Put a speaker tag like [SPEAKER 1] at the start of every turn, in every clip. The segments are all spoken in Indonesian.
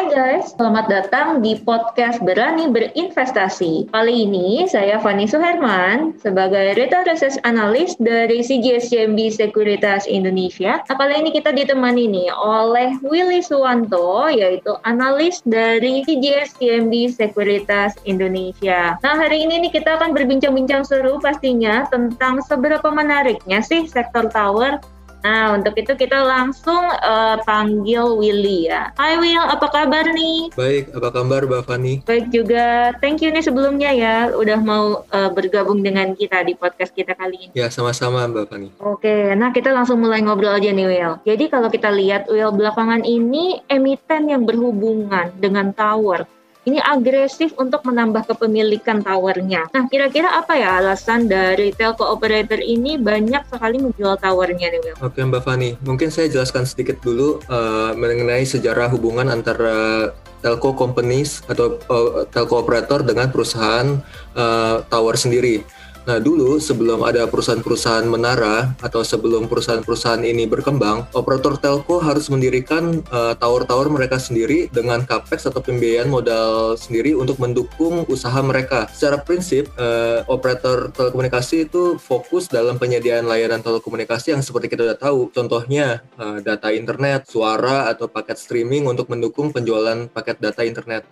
[SPEAKER 1] Hai guys, selamat datang di podcast Berani Berinvestasi. Kali ini saya Fani Suherman sebagai Retail Research Analyst dari CGSCMB Sekuritas Indonesia. Nah, kali ini kita ditemani nih oleh Willy Suwanto yaitu analis dari CGSCMB Sekuritas Indonesia. Nah, hari ini nih kita akan berbincang-bincang seru pastinya tentang seberapa menariknya sih sektor tower Nah, untuk itu kita langsung uh, panggil Willy ya. Hai Will, apa kabar nih?
[SPEAKER 2] Baik, apa kabar Mbak Fani?
[SPEAKER 1] Baik juga. Thank you nih sebelumnya ya, udah mau uh, bergabung dengan kita di podcast kita kali ini.
[SPEAKER 2] Ya, sama-sama Mbak Fani.
[SPEAKER 1] Oke, nah kita langsung mulai ngobrol aja nih Will. Jadi kalau kita lihat Will belakangan ini emiten yang berhubungan dengan tower ini agresif untuk menambah kepemilikan towernya. Nah, kira-kira apa ya alasan dari telco operator ini banyak sekali menjual towernya nih, Will?
[SPEAKER 2] Oke, Mbak Fani. Mungkin saya jelaskan sedikit dulu uh, mengenai sejarah hubungan antara telco companies atau uh, telco operator dengan perusahaan uh, tower sendiri. Nah, dulu sebelum ada perusahaan-perusahaan menara atau sebelum perusahaan-perusahaan ini berkembang, operator telco harus mendirikan uh, tower-tower mereka sendiri dengan capex atau pembiayaan modal sendiri untuk mendukung usaha mereka. Secara prinsip, uh, operator telekomunikasi itu fokus dalam penyediaan layanan telekomunikasi yang seperti kita sudah tahu. Contohnya uh, data internet, suara atau paket streaming untuk mendukung penjualan paket data internet.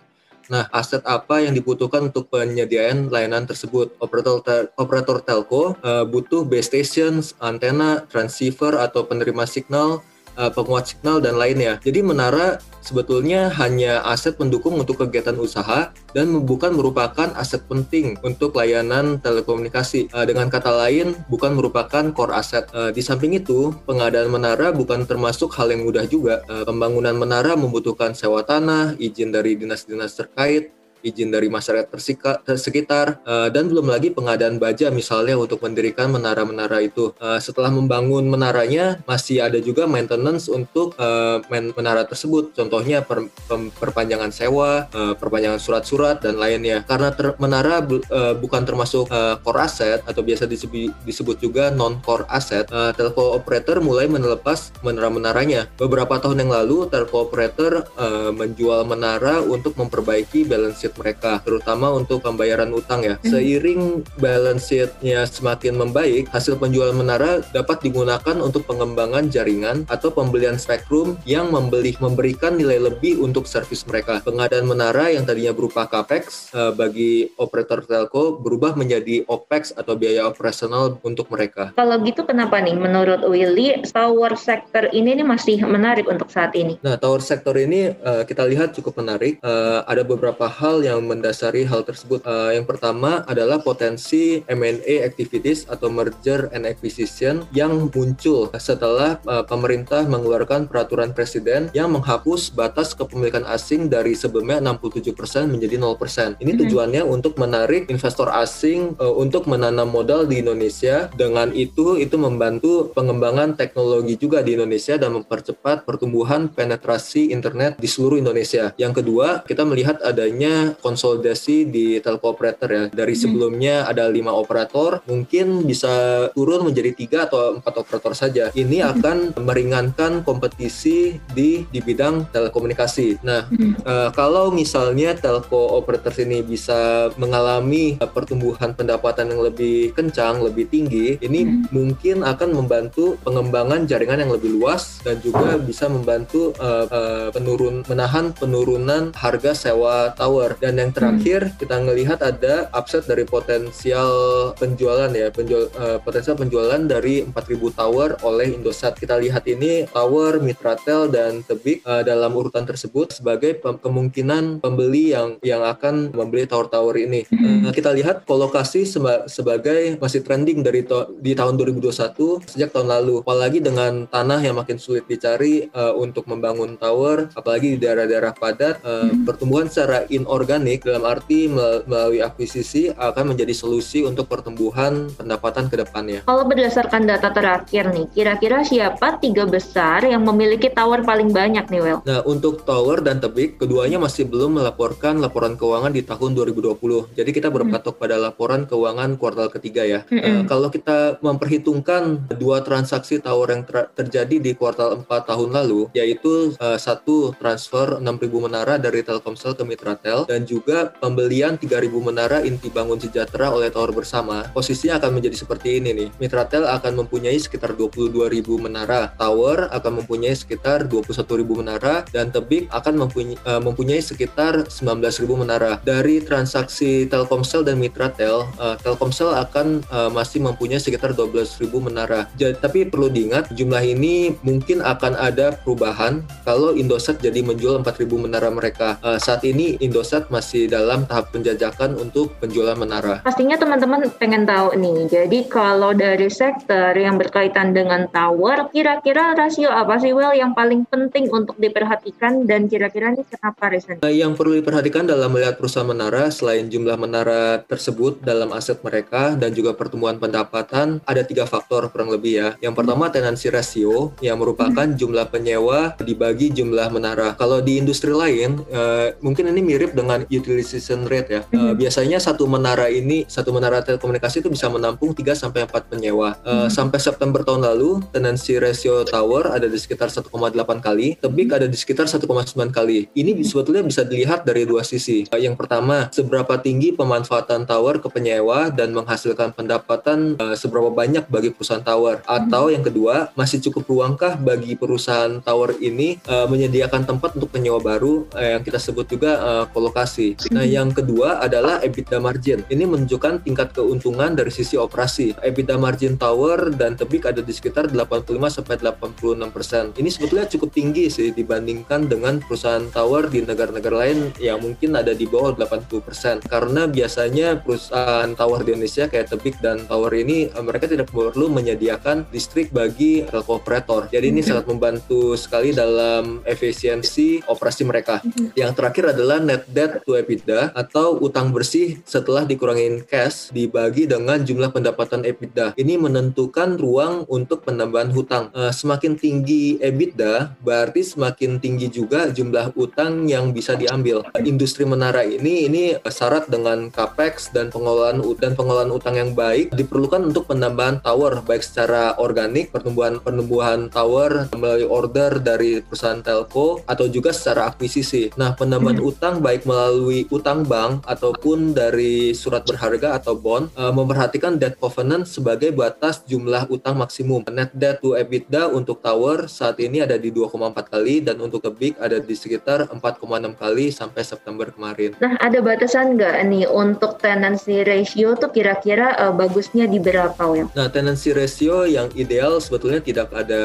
[SPEAKER 2] Nah, aset apa yang dibutuhkan untuk penyediaan layanan tersebut? Operator tel operator telco uh, butuh base stations, antena, transceiver atau penerima signal, uh, penguat signal dan lainnya. Jadi menara sebetulnya hanya aset pendukung untuk kegiatan usaha dan bukan merupakan aset penting untuk layanan telekomunikasi. Uh, dengan kata lain, bukan merupakan core aset. Uh, di samping itu, pengadaan menara bukan termasuk hal yang mudah juga. Uh, pembangunan menara membutuhkan sewa tanah, izin dari dinas-dinas terkait, izin dari masyarakat sekitar, uh, dan belum lagi pengadaan baja misalnya untuk mendirikan menara-menara itu. Uh, setelah membangun menaranya, masih ada juga maintenance untuk uh, menara tersebut. Contohnya per, perpanjangan sewa, uh, perpanjangan surat-surat, dan lainnya. Karena ter, menara bu, uh, bukan termasuk uh, core asset atau biasa disebut, disebut juga non-core asset, uh, telco operator mulai menelepas menara-menaranya. Beberapa tahun yang lalu, telco operator uh, menjual menara untuk memperbaiki balance sheet mereka, terutama untuk pembayaran utang ya. Seiring balance sheet-nya semakin membaik, hasil penjualan menara dapat digunakan untuk pengembangan jaringan atau pembelian spektrum yang membeli memberikan nilai lebih untuk servis mereka. Pengadaan menara yang tadinya berupa capex uh, bagi operator telco berubah menjadi opex atau biaya operasional untuk mereka.
[SPEAKER 1] Kalau gitu kenapa nih menurut Willy tower sektor ini nih masih menarik untuk saat ini?
[SPEAKER 2] Nah, tower sektor ini uh, kita lihat cukup menarik. Uh, ada beberapa hal yang mendasari hal tersebut. Uh, yang pertama adalah potensi M&A activities atau merger and acquisition yang muncul setelah uh, pemerintah mengeluarkan peraturan presiden yang menghapus batas kepemilikan asing dari sebelumnya 67% menjadi 0%. Ini mm-hmm. tujuannya untuk menarik investor asing uh, untuk menanam modal di Indonesia. Dengan itu itu membantu pengembangan teknologi juga di Indonesia dan mempercepat pertumbuhan penetrasi internet di seluruh Indonesia. Yang kedua, kita melihat adanya konsolidasi di telco operator ya. Dari hmm. sebelumnya ada lima operator, mungkin bisa turun menjadi tiga atau empat operator saja. Ini hmm. akan meringankan kompetisi di di bidang telekomunikasi. Nah, uh, kalau misalnya telco operator ini bisa mengalami uh, pertumbuhan pendapatan yang lebih kencang, lebih tinggi, ini hmm. mungkin akan membantu pengembangan jaringan yang lebih luas dan juga bisa membantu uh, uh, penurun menahan penurunan harga sewa tower dan yang terakhir hmm. kita ngelihat ada upset dari potensial penjualan ya, penjual uh, potensial penjualan dari 4000 tower oleh Indosat. Kita lihat ini tower, Mitratel dan Tebik uh, dalam urutan tersebut sebagai pem kemungkinan pembeli yang yang akan membeli tower-tower ini. Hmm. Uh, kita lihat kolokasi seba sebagai masih trending dari di tahun 2021 sejak tahun lalu. Apalagi dengan tanah yang makin sulit dicari uh, untuk membangun tower, apalagi di daerah-daerah padat, uh, hmm. pertumbuhan secara inorganik organik dalam arti melalui akuisisi akan menjadi solusi untuk pertumbuhan pendapatan ke depannya.
[SPEAKER 3] Kalau berdasarkan data terakhir nih, kira-kira siapa tiga besar yang memiliki tower paling banyak nih, Well?
[SPEAKER 2] Nah, untuk tower dan tebik, keduanya masih belum melaporkan laporan keuangan di tahun 2020. Jadi kita berpatok hmm. pada laporan keuangan kuartal ketiga ya. Hmm. Uh, kalau kita memperhitungkan dua transaksi tower yang ter terjadi di kuartal 4 tahun lalu, yaitu uh, satu transfer 6.000 menara dari Telkomsel ke Mitratel dan juga pembelian 3.000 menara inti bangun sejahtera oleh Tower bersama, posisinya akan menjadi seperti ini nih. Mitratel akan mempunyai sekitar 22.000 menara, Tower akan mempunyai sekitar 21.000 menara, dan Tebik akan mempunyai, uh, mempunyai sekitar 19.000 menara. Dari transaksi Telkomsel dan Mitratel, uh, Telkomsel akan uh, masih mempunyai sekitar 12.000 menara. Jadi, tapi perlu diingat, jumlah ini mungkin akan ada perubahan kalau Indosat jadi menjual 4.000 menara mereka. Uh, saat ini Indosat masih dalam tahap penjajakan untuk penjualan menara.
[SPEAKER 3] Pastinya teman-teman pengen tahu nih, jadi kalau dari sektor yang berkaitan dengan tower, kira-kira rasio apa sih Well yang paling penting untuk diperhatikan dan kira-kira ini kenapa Risen?
[SPEAKER 2] Uh, yang perlu diperhatikan dalam melihat perusahaan menara, selain jumlah menara tersebut dalam aset mereka dan juga pertumbuhan pendapatan, ada tiga faktor kurang lebih ya. Yang pertama tenancy ratio yang merupakan jumlah penyewa dibagi jumlah menara. Kalau di industri lain, uh, mungkin ini mirip dengan utilization rate ya. Uh, biasanya satu menara ini, satu menara telekomunikasi itu bisa menampung 3 sampai 4 penyewa. Uh, hmm. Sampai September tahun lalu, tenancy ratio tower ada di sekitar 1,8 kali, tebik ada di sekitar 1,9 kali. Ini sebetulnya bisa dilihat dari dua sisi. Uh, yang pertama, seberapa tinggi pemanfaatan tower ke penyewa dan menghasilkan pendapatan uh, seberapa banyak bagi perusahaan tower. Atau yang kedua, masih cukup ruangkah bagi perusahaan tower ini uh, menyediakan tempat untuk penyewa baru uh, yang kita sebut juga uh, kolokasi. Nah, yang kedua adalah EBITDA margin. Ini menunjukkan tingkat keuntungan dari sisi operasi. EBITDA margin tower dan tebik ada di sekitar 85 sampai 86 persen. Ini sebetulnya cukup tinggi sih dibandingkan dengan perusahaan tower di negara-negara lain yang mungkin ada di bawah 80 persen. Karena biasanya perusahaan tower di Indonesia kayak tebik dan tower ini mereka tidak perlu menyediakan listrik bagi telco operator. Jadi ini sangat membantu sekali dalam efisiensi operasi mereka. Yang terakhir adalah net debt to EBITDA atau utang bersih setelah dikurangin cash dibagi dengan jumlah pendapatan EBITDA. Ini menentukan ruang untuk penambahan hutang. Uh, semakin tinggi EBITDA, berarti semakin tinggi juga jumlah utang yang bisa diambil. Uh, industri menara ini ini syarat dengan capex dan pengelolaan dan pengelolaan utang yang baik diperlukan untuk penambahan tower baik secara organik pertumbuhan penumbuhan tower melalui order dari perusahaan telco atau juga secara akuisisi. Nah, penambahan hmm. utang baik melalui utang bank ataupun dari surat berharga atau bond uh, memperhatikan debt covenant sebagai batas jumlah utang maksimum. Net debt to EBITDA untuk tower saat ini ada di 2,4 kali dan untuk tebik ada di sekitar 4,6 kali sampai September kemarin.
[SPEAKER 3] Nah, ada batasan nggak nih untuk tenancy ratio tuh kira-kira uh, bagusnya di berapa ya?
[SPEAKER 2] Nah, tenancy ratio yang ideal sebetulnya tidak ada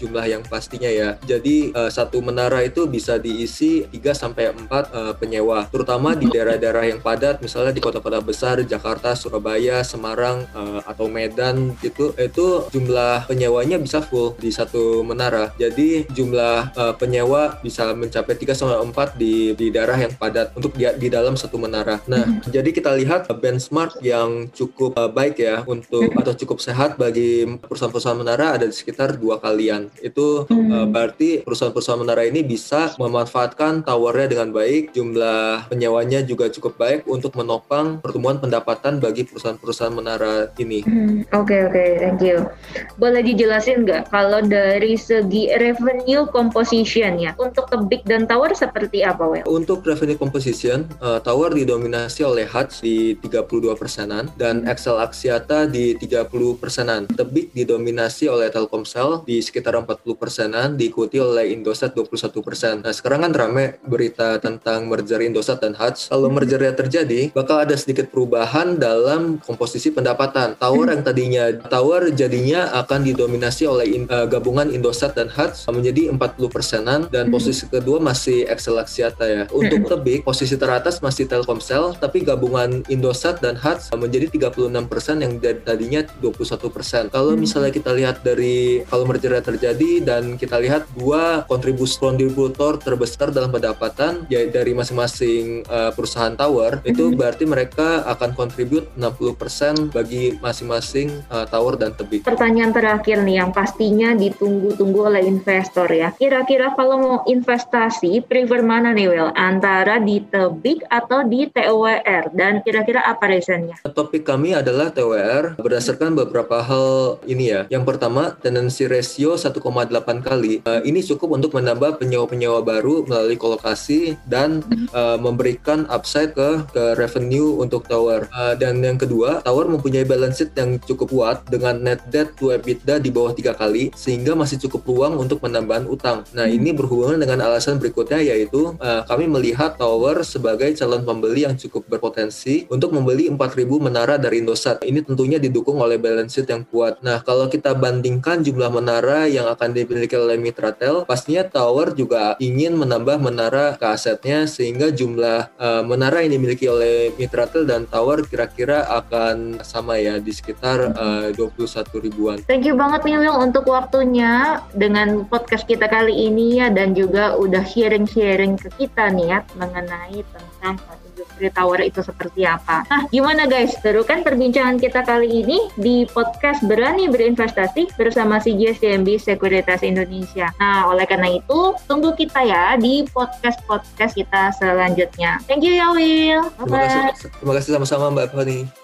[SPEAKER 2] jumlah yang pastinya ya. Jadi uh, satu menara itu bisa diisi 3 sampai 4 uh, penyewa, terutama di daerah-daerah yang padat misalnya di kota-kota besar Jakarta, Surabaya, Semarang uh, atau Medan gitu. Itu jumlah penyewanya bisa full di satu menara. Jadi jumlah uh, penyewa bisa mencapai 3 sampai 4 di di daerah yang padat untuk di, di dalam satu menara. Nah, mm-hmm. jadi kita lihat benchmark yang cukup uh, baik ya untuk mm-hmm. atau cukup sehat bagi perusahaan-perusahaan menara ada di sekitar dua kalian. Itu uh, berarti perusahaan-perusahaan menara ini bisa memanfaatkan towernya dengan baik, jumlah penyewanya juga cukup baik untuk menopang pertumbuhan pendapatan bagi perusahaan-perusahaan menara ini.
[SPEAKER 3] Oke hmm, oke, okay, okay, thank you. Boleh dijelasin nggak kalau dari segi revenue composition ya untuk tebik dan tower seperti apa, Wel?
[SPEAKER 2] Untuk revenue composition, uh, tower didominasi oleh Hutch di 32 persenan dan Excel Axiata di 30 persenan. Tebik didominasi oleh Telkomsel di sekitar 40 persenan, diikuti oleh Indosat 21 persen. Nah sekarang kan rame berita tentang merger Indosat dan Hutch. Kalau mergernya terjadi, bakal ada sedikit perubahan dalam komposisi pendapatan. Tower yang tadinya tower jadinya akan didominasi oleh in, uh, gabungan Indosat dan Hutch menjadi 40 persenan dan posisi kedua masih Excel Axiata ya. Untuk Tebik, posisi teratas masih Telkomsel, tapi gabungan Indosat dan Hutch menjadi 36 persen yang tadinya 21 persen. Kalau misalnya kita lihat dari kalau mergernya terjadi dan kita lihat dua kontribusi kontributor terbesar dalam pendapatan ya dari masing-masing masing-masing uh, perusahaan tower itu
[SPEAKER 3] Mhm.
[SPEAKER 2] berarti mereka akan kontribut 60% bagi masing-masing uh, tower dan tebing.
[SPEAKER 3] Pertanyaan terakhir nih yang pastinya ditunggu-tunggu oleh investor ya. Kira-kira kalau mau investasi, prefer mana nih Will? Antara di tebing atau di TOWR? Dan kira-kira apa reasonnya?
[SPEAKER 2] Topik kami adalah TWR berdasarkan beberapa hal ini ya. Yang pertama, tendency ratio 1,8 kali. Uh, ini cukup untuk menambah penyewa-penyewa baru melalui kolokasi dan uh, memberikan upside ke ke revenue untuk tower. Uh, dan yang kedua, tower mempunyai balance sheet yang cukup kuat dengan net debt to EBITDA di bawah tiga kali sehingga masih cukup ruang untuk penambahan utang. Nah, ini berhubungan dengan alasan berikutnya yaitu uh, kami melihat tower sebagai calon pembeli yang cukup berpotensi untuk membeli 4.000 menara dari Indosat. Ini tentunya didukung oleh balance sheet yang kuat. Nah, kalau kita bandingkan jumlah menara yang akan dimiliki oleh Mitratel, pastinya tower juga ingin menambah menara ke asetnya sehingga jumlah uh, menara yang dimiliki oleh Mitratel dan tower kira-kira akan sama ya di sekitar uh, 21 ribuan.
[SPEAKER 3] Thank you banget nih Will untuk waktunya dengan podcast kita kali ini ya dan juga udah sharing-sharing ke kita nih ya mengenai tentang industri tower itu seperti apa. Nah, gimana guys? Seru kan perbincangan kita kali ini di podcast Berani Berinvestasi bersama CGS CMB Sekuritas Indonesia. Nah, oleh karena itu, tunggu kita ya di podcast-podcast kita selanjutnya. Thank you ya Will.
[SPEAKER 2] Terima kasih, terima kasih sama-sama Mbak Fani.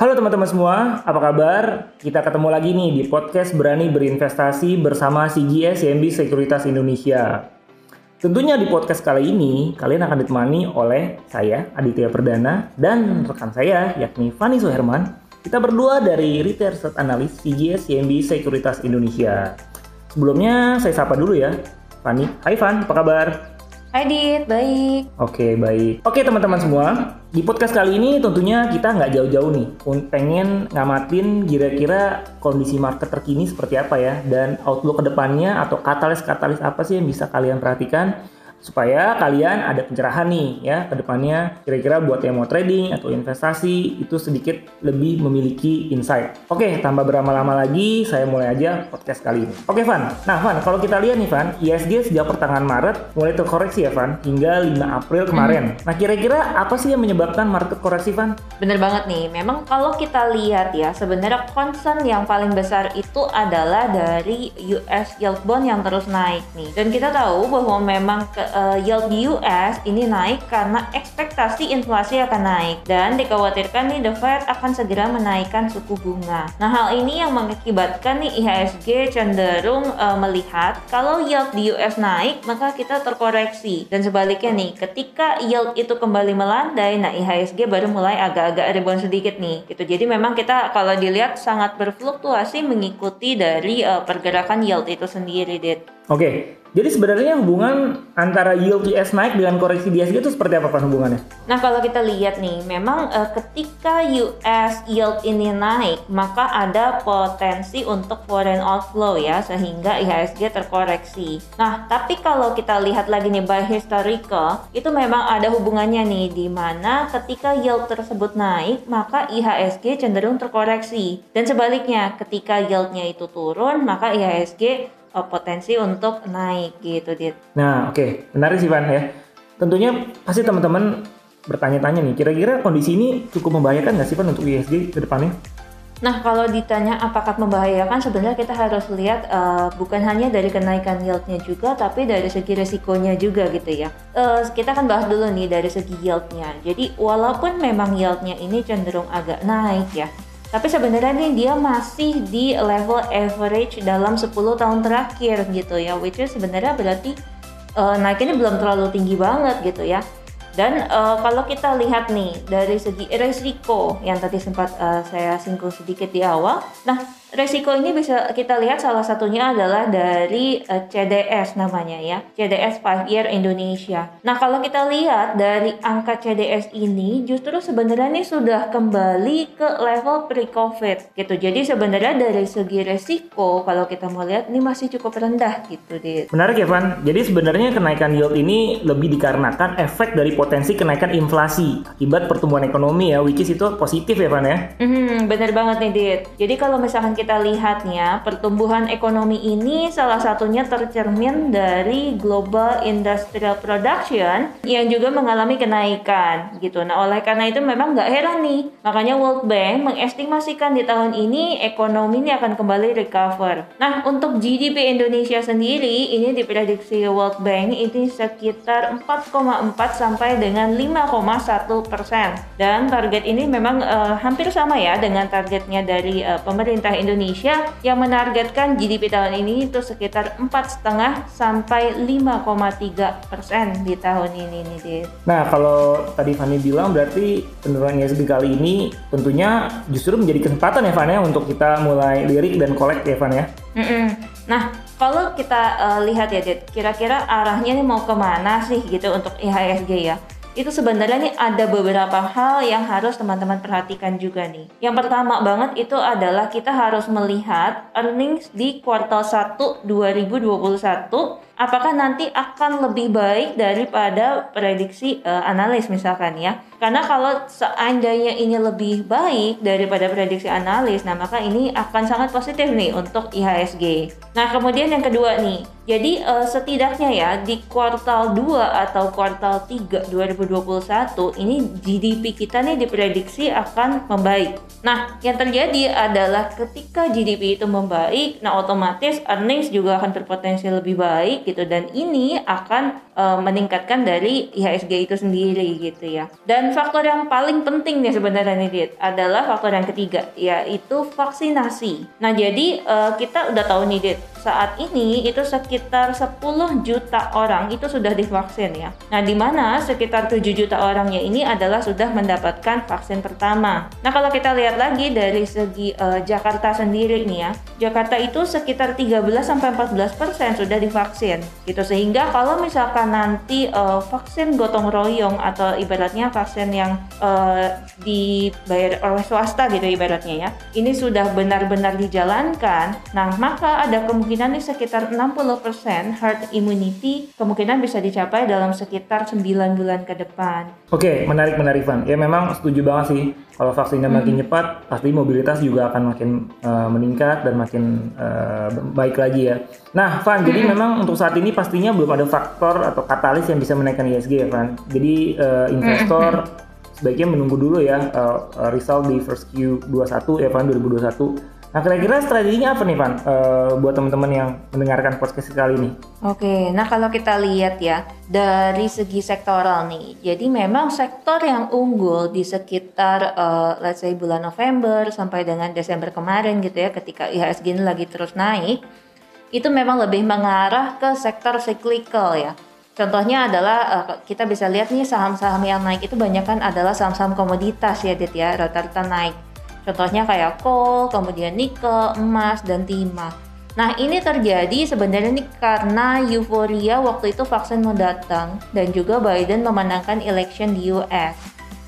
[SPEAKER 4] Halo teman-teman semua, apa kabar? Kita ketemu lagi nih di podcast Berani Berinvestasi bersama CGS CMB Sekuritas Indonesia. Tentunya di podcast kali ini, kalian akan ditemani oleh saya, Aditya Perdana, dan rekan saya, yakni Fani Suherman. Kita berdua dari Retail Research Analyst CGS CMB Sekuritas Indonesia. Sebelumnya, saya sapa dulu ya, Fani. Hai Fan, apa kabar?
[SPEAKER 3] Hai Dit, baik.
[SPEAKER 4] Oke, baik. Oke, teman-teman semua. Di podcast kali ini tentunya kita nggak jauh-jauh nih. Pengen ngamatin kira-kira kondisi market terkini seperti apa ya. Dan outlook ke depannya atau katalis-katalis apa sih yang bisa kalian perhatikan supaya kalian ada pencerahan nih ya ke depannya kira-kira buat yang mau trading atau investasi itu sedikit lebih memiliki insight. Oke, tanpa berlama-lama lagi saya mulai aja podcast kali ini. Oke, Van. Nah, Van, kalau kita lihat nih, Van, ISG sejak pertengahan Maret mulai terkoreksi ya, Van, hingga 5 April kemarin. Nah, kira-kira apa sih yang menyebabkan market koreksi, Van?
[SPEAKER 1] Bener banget nih, memang kalau kita lihat ya, sebenarnya concern yang paling besar itu adalah dari US yield bond yang terus naik nih. Dan kita tahu bahwa memang ke, eh, yield di US ini naik karena ekspektasi inflasi akan naik dan dikhawatirkan nih the Fed akan segera menaikkan suku bunga. Nah hal ini yang mengakibatkan nih IHSG cenderung eh, melihat kalau yield di US naik maka kita terkoreksi dan sebaliknya nih ketika yield itu kembali melandai nah IHSG baru mulai agak-agak rebound sedikit nih gitu. Jadi memang kita kalau dilihat sangat berfluktuasi mengikuti dari eh, pergerakan yield itu sendiri, Dit.
[SPEAKER 4] Oke, jadi sebenarnya hubungan antara yield US naik dengan koreksi di itu seperti apa, Van, hubungannya?
[SPEAKER 1] Nah, kalau kita lihat nih, memang eh, ketika US yield ini naik, maka ada potensi untuk foreign outflow ya, sehingga IHSG terkoreksi. Nah, tapi kalau kita lihat lagi nih by historical, itu memang ada hubungannya nih, di mana ketika yield tersebut naik, maka IHSG cenderung terkoreksi. Dan sebaliknya, ketika yieldnya itu turun, maka IHSG eh, potensi untuk naik gitu, Dit.
[SPEAKER 4] Nah, oke, menarik sih, Van ya. Tentunya pasti teman-teman bertanya-tanya nih, kira-kira kondisi ini cukup membahayakan nggak sih, Van, untuk ISG ke depannya?
[SPEAKER 1] Nah, kalau ditanya apakah membahayakan, sebenarnya kita harus lihat uh, bukan hanya dari kenaikan yieldnya juga, tapi dari segi resikonya juga gitu ya. Uh, kita akan bahas dulu nih dari segi yieldnya. Jadi, walaupun memang yieldnya ini cenderung agak naik ya, tapi sebenarnya nih dia masih di level average dalam 10 tahun terakhir gitu ya, which is sebenarnya berarti uh, naiknya belum terlalu tinggi banget gitu ya. Dan uh, kalau kita lihat nih dari segi risiko yang tadi sempat uh, saya singgung sedikit di awal, nah resiko ini bisa kita lihat salah satunya adalah dari uh, CDS namanya ya, CDS 5 Year Indonesia. Nah kalau kita lihat dari angka CDS ini justru sebenarnya ini sudah kembali ke level pre-COVID gitu. Jadi sebenarnya dari segi resiko kalau kita mau lihat ini masih cukup rendah gitu deh.
[SPEAKER 4] Menarik ya Van. Jadi sebenarnya kenaikan yield ini lebih dikarenakan efek dari potensi kenaikan inflasi akibat pertumbuhan ekonomi ya, which is itu positif ya Van ya.
[SPEAKER 1] Hmm, bener banget nih Dit. Jadi kalau misalkan kita lihatnya, pertumbuhan ekonomi ini salah satunya tercermin dari global industrial production yang juga mengalami kenaikan gitu. Nah, oleh karena itu memang nggak heran nih. Makanya World Bank mengestimasikan di tahun ini ekonomi ini akan kembali recover. Nah, untuk GDP Indonesia sendiri ini diprediksi World Bank ini sekitar 4,4 sampai dengan 5,1 persen. Dan target ini memang uh, hampir sama ya dengan targetnya dari uh, pemerintah Indonesia Indonesia yang menargetkan GDP tahun ini itu sekitar empat setengah sampai 5,3 persen di tahun ini nih, Dit.
[SPEAKER 4] Nah, kalau tadi Fani bilang berarti penurunan ISG kali ini tentunya justru menjadi kesempatan ya Fani ya untuk kita mulai lirik dan kolek ya Fani ya.
[SPEAKER 1] Mm -mm. Nah, kalau kita uh, lihat ya, Dit, kira-kira arahnya nih mau ke mana sih gitu untuk IHSG ya? Itu sebenarnya nih ada beberapa hal yang harus teman-teman perhatikan juga nih. Yang pertama banget itu adalah kita harus melihat earnings di kuartal 1 2021 apakah nanti akan lebih baik daripada prediksi uh, analis misalkan ya. Karena kalau seandainya ini lebih baik daripada prediksi analis, nah maka ini akan sangat positif nih untuk IHSG. Nah, kemudian yang kedua nih. Jadi uh, setidaknya ya di kuartal 2 atau kuartal 3 2021 ini GDP kita nih diprediksi akan membaik. Nah, yang terjadi adalah ketika GDP itu membaik, nah otomatis earnings juga akan berpotensi lebih baik gitu. Dan ini akan uh, meningkatkan dari IHSG itu sendiri gitu ya. Dan faktor yang paling penting nih sebenarnya nih Dit, adalah faktor yang ketiga yaitu vaksinasi. Nah, jadi uh, kita udah tahu nih Dit, saat ini itu sekitar 10 juta orang itu sudah divaksin ya. Nah, di mana sekitar 7 juta orangnya ini adalah sudah mendapatkan vaksin pertama. Nah, kalau kita lihat lagi dari segi uh, Jakarta sendiri nih ya. Jakarta itu sekitar 13 sampai 14% sudah divaksin gitu sehingga kalau misalkan nanti uh, vaksin gotong royong atau ibaratnya vaksin yang uh, dibayar oleh swasta gitu ibaratnya ya. Ini sudah benar-benar dijalankan. Nah, maka ada kemungkinan nih sekitar 60% herd immunity kemungkinan bisa dicapai dalam sekitar 9 bulan ke depan.
[SPEAKER 4] Oke, menarik menarik Van. Ya memang setuju banget sih kalau vaksinnya hmm. makin cepat pasti mobilitas juga akan makin uh, meningkat dan makin uh, baik lagi ya. Nah, Van, hmm. jadi memang untuk saat ini pastinya belum ada faktor atau katalis yang bisa menaikkan ISG ya, Van. Jadi uh, investor hmm. sebaiknya menunggu dulu ya uh, result di first Q21 ya, Van 2021 Nah, kira-kira strateginya apa nih, Pan, uh, buat teman-teman yang mendengarkan podcast kali ini?
[SPEAKER 1] Oke, nah kalau kita lihat ya, dari segi sektoral nih, jadi memang sektor yang unggul di sekitar, uh, let's say bulan November sampai dengan Desember kemarin gitu ya, ketika IHSG ini lagi terus naik, itu memang lebih mengarah ke sektor cyclical ya. Contohnya adalah uh, kita bisa lihat nih saham-saham yang naik itu banyak kan adalah saham-saham komoditas ya, Dit ya, rata-rata naik Contohnya kayak coal, kemudian nikel, emas, dan timah. Nah ini terjadi sebenarnya nih karena euforia waktu itu vaksin mau datang dan juga Biden memenangkan election di US.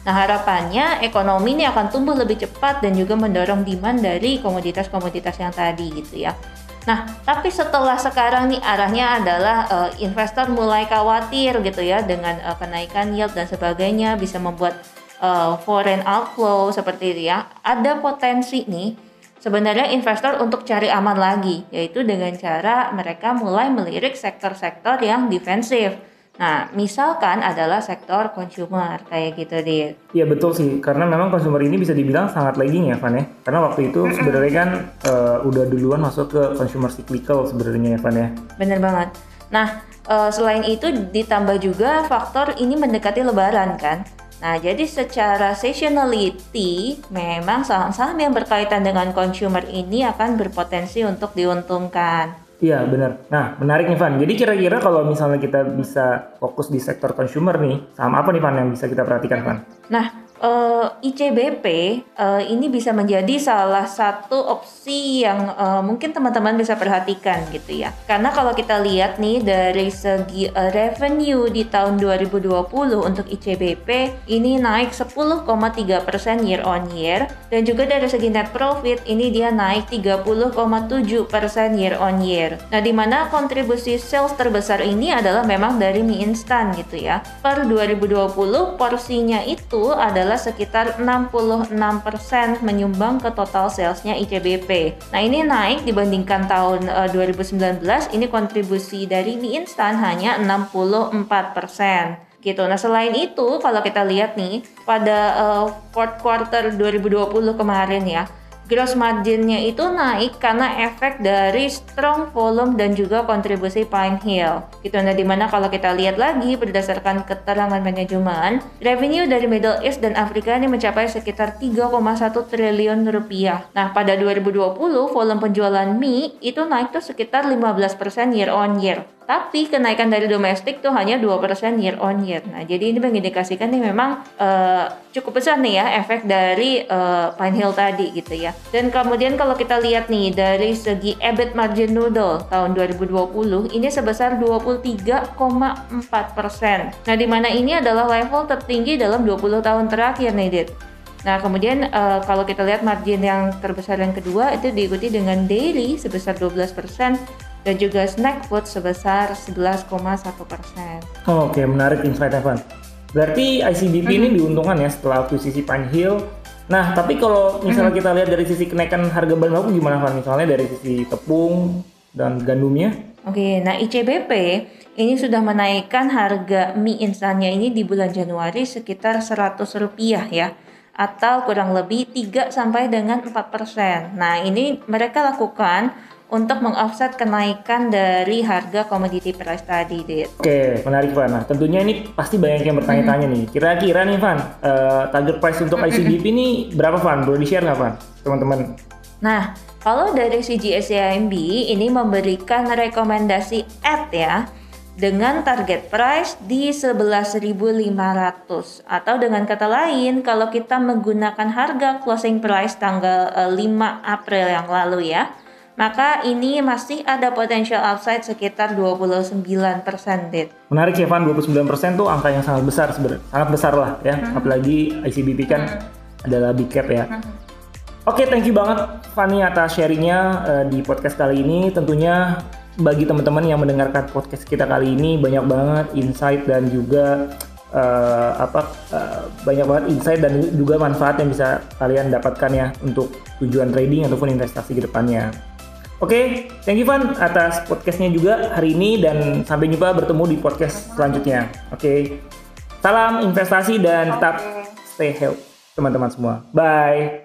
[SPEAKER 1] Nah harapannya ekonomi ini akan tumbuh lebih cepat dan juga mendorong demand dari komoditas-komoditas yang tadi gitu ya. Nah, tapi setelah sekarang nih arahnya adalah uh, investor mulai khawatir gitu ya dengan uh, kenaikan yield dan sebagainya bisa membuat uh, foreign outflow seperti itu ya, ada potensi nih sebenarnya investor untuk cari aman lagi, yaitu dengan cara mereka mulai melirik sektor-sektor yang defensif. Nah, misalkan adalah sektor consumer kayak gitu, Dit.
[SPEAKER 4] Iya betul sih, karena memang consumer ini bisa dibilang sangat lagging ya, Van ya. Karena waktu itu sebenarnya kan uh, udah duluan masuk ke consumer cyclical sebenarnya ya, Van ya.
[SPEAKER 1] Bener banget. Nah, uh, selain itu ditambah juga faktor ini mendekati lebaran kan. Nah, jadi secara seasonality, memang saham-saham yang berkaitan dengan consumer ini akan berpotensi untuk diuntungkan.
[SPEAKER 4] Iya, benar. Nah, menarik nih, Van. Jadi kira-kira kalau misalnya kita bisa fokus di sektor consumer nih, saham apa nih, Van, yang bisa kita perhatikan, Van?
[SPEAKER 1] Nah, uh, ICBP uh, ini bisa menjadi salah satu opsi yang uh, mungkin teman-teman bisa perhatikan gitu ya. Karena kalau kita lihat nih dari segi uh, revenue di tahun 2020 untuk ICBP ini naik 10,3% year on year dan juga dari segi net profit ini dia naik 30,7% year on year. Nah, di mana kontribusi sales terbesar ini adalah memang dari mie instan gitu ya. Per 2020 porsinya itu adalah sekitar 66% menyumbang ke total salesnya ICBP. Nah ini naik dibandingkan tahun uh, eh, 2019, ini kontribusi dari mie instan hanya 64% gitu. Nah selain itu kalau kita lihat nih pada uh, fourth quarter 2020 kemarin ya gross marginnya itu naik karena efek dari strong volume dan juga kontribusi Pine Hill. Gitu. Nah, di mana kalau kita lihat lagi berdasarkan keterangan manajemen, revenue dari Middle East dan Afrika ini mencapai sekitar 3,1 triliun rupiah. Nah, pada 2020 volume penjualan mie itu naik tuh sekitar 15% year on year. Tapi kenaikan dari domestik tuh hanya 2% year on year. Nah, jadi ini mengindikasikan nih memang uh, cukup besar nih ya efek dari uh, Pine Hill tadi gitu ya. Dan kemudian kalau kita lihat nih dari segi EBIT margin noodle tahun 2020 ini sebesar 23,4%. Nah, di mana ini adalah level tertinggi dalam 20 tahun terakhir nih, Dit. Nah, kemudian uh, kalau kita lihat margin yang terbesar yang kedua itu diikuti dengan daily sebesar 12% dan juga snack food sebesar 11,1 persen.
[SPEAKER 4] Oh, Oke, okay. menarik insight Evan. Berarti ICBP hmm. ini diuntungkan ya setelah akuisisi Pine Hill. Nah, tapi kalau misalnya hmm. kita lihat dari sisi kenaikan harga bahan baku gimana Van? Misalnya dari sisi tepung dan gandumnya?
[SPEAKER 1] Oke, okay, nah ICBP ini sudah menaikkan harga mie instannya ini di bulan Januari sekitar 100 rupiah ya atau kurang lebih 3 sampai dengan 4 persen. Nah ini mereka lakukan untuk mengoffset kenaikan dari harga komoditi price tadi, Dit.
[SPEAKER 4] Oke, menarik Van. Nah, tentunya ini pasti banyak yang bertanya-tanya nih. Kira-kira nih Van, uh, target price untuk ICBP ini berapa Van? Boleh di-share nggak Van, teman-teman?
[SPEAKER 1] Nah, kalau dari CGSCIMB ini memberikan rekomendasi add ya dengan target price di 11.500 atau dengan kata lain kalau kita menggunakan harga closing price tanggal 5 eh, April yang lalu ya maka ini masih ada potensial upside sekitar 29% Dit.
[SPEAKER 4] Menarik ya Van, 29% tuh angka yang sangat besar sebenarnya. Sangat besar lah ya, hmm. apalagi ICBP kan hmm. adalah big cap ya. Hmm. Oke, okay, thank you banget Fanny atas sharingnya uh, di podcast kali ini. Tentunya bagi teman-teman yang mendengarkan podcast kita kali ini banyak banget insight dan juga uh, apa uh, banyak banget insight dan juga manfaat yang bisa kalian dapatkan ya untuk tujuan trading ataupun investasi ke depannya. Oke, okay, thank you Van atas podcastnya juga hari ini dan sampai jumpa bertemu di podcast selanjutnya. Oke, okay. salam investasi dan tetap stay healthy teman-teman semua. Bye.